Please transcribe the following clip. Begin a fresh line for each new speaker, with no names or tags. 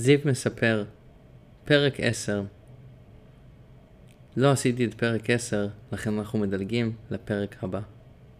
זיו מספר, פרק 10 לא עשיתי את פרק 10, לכן אנחנו מדלגים לפרק הבא.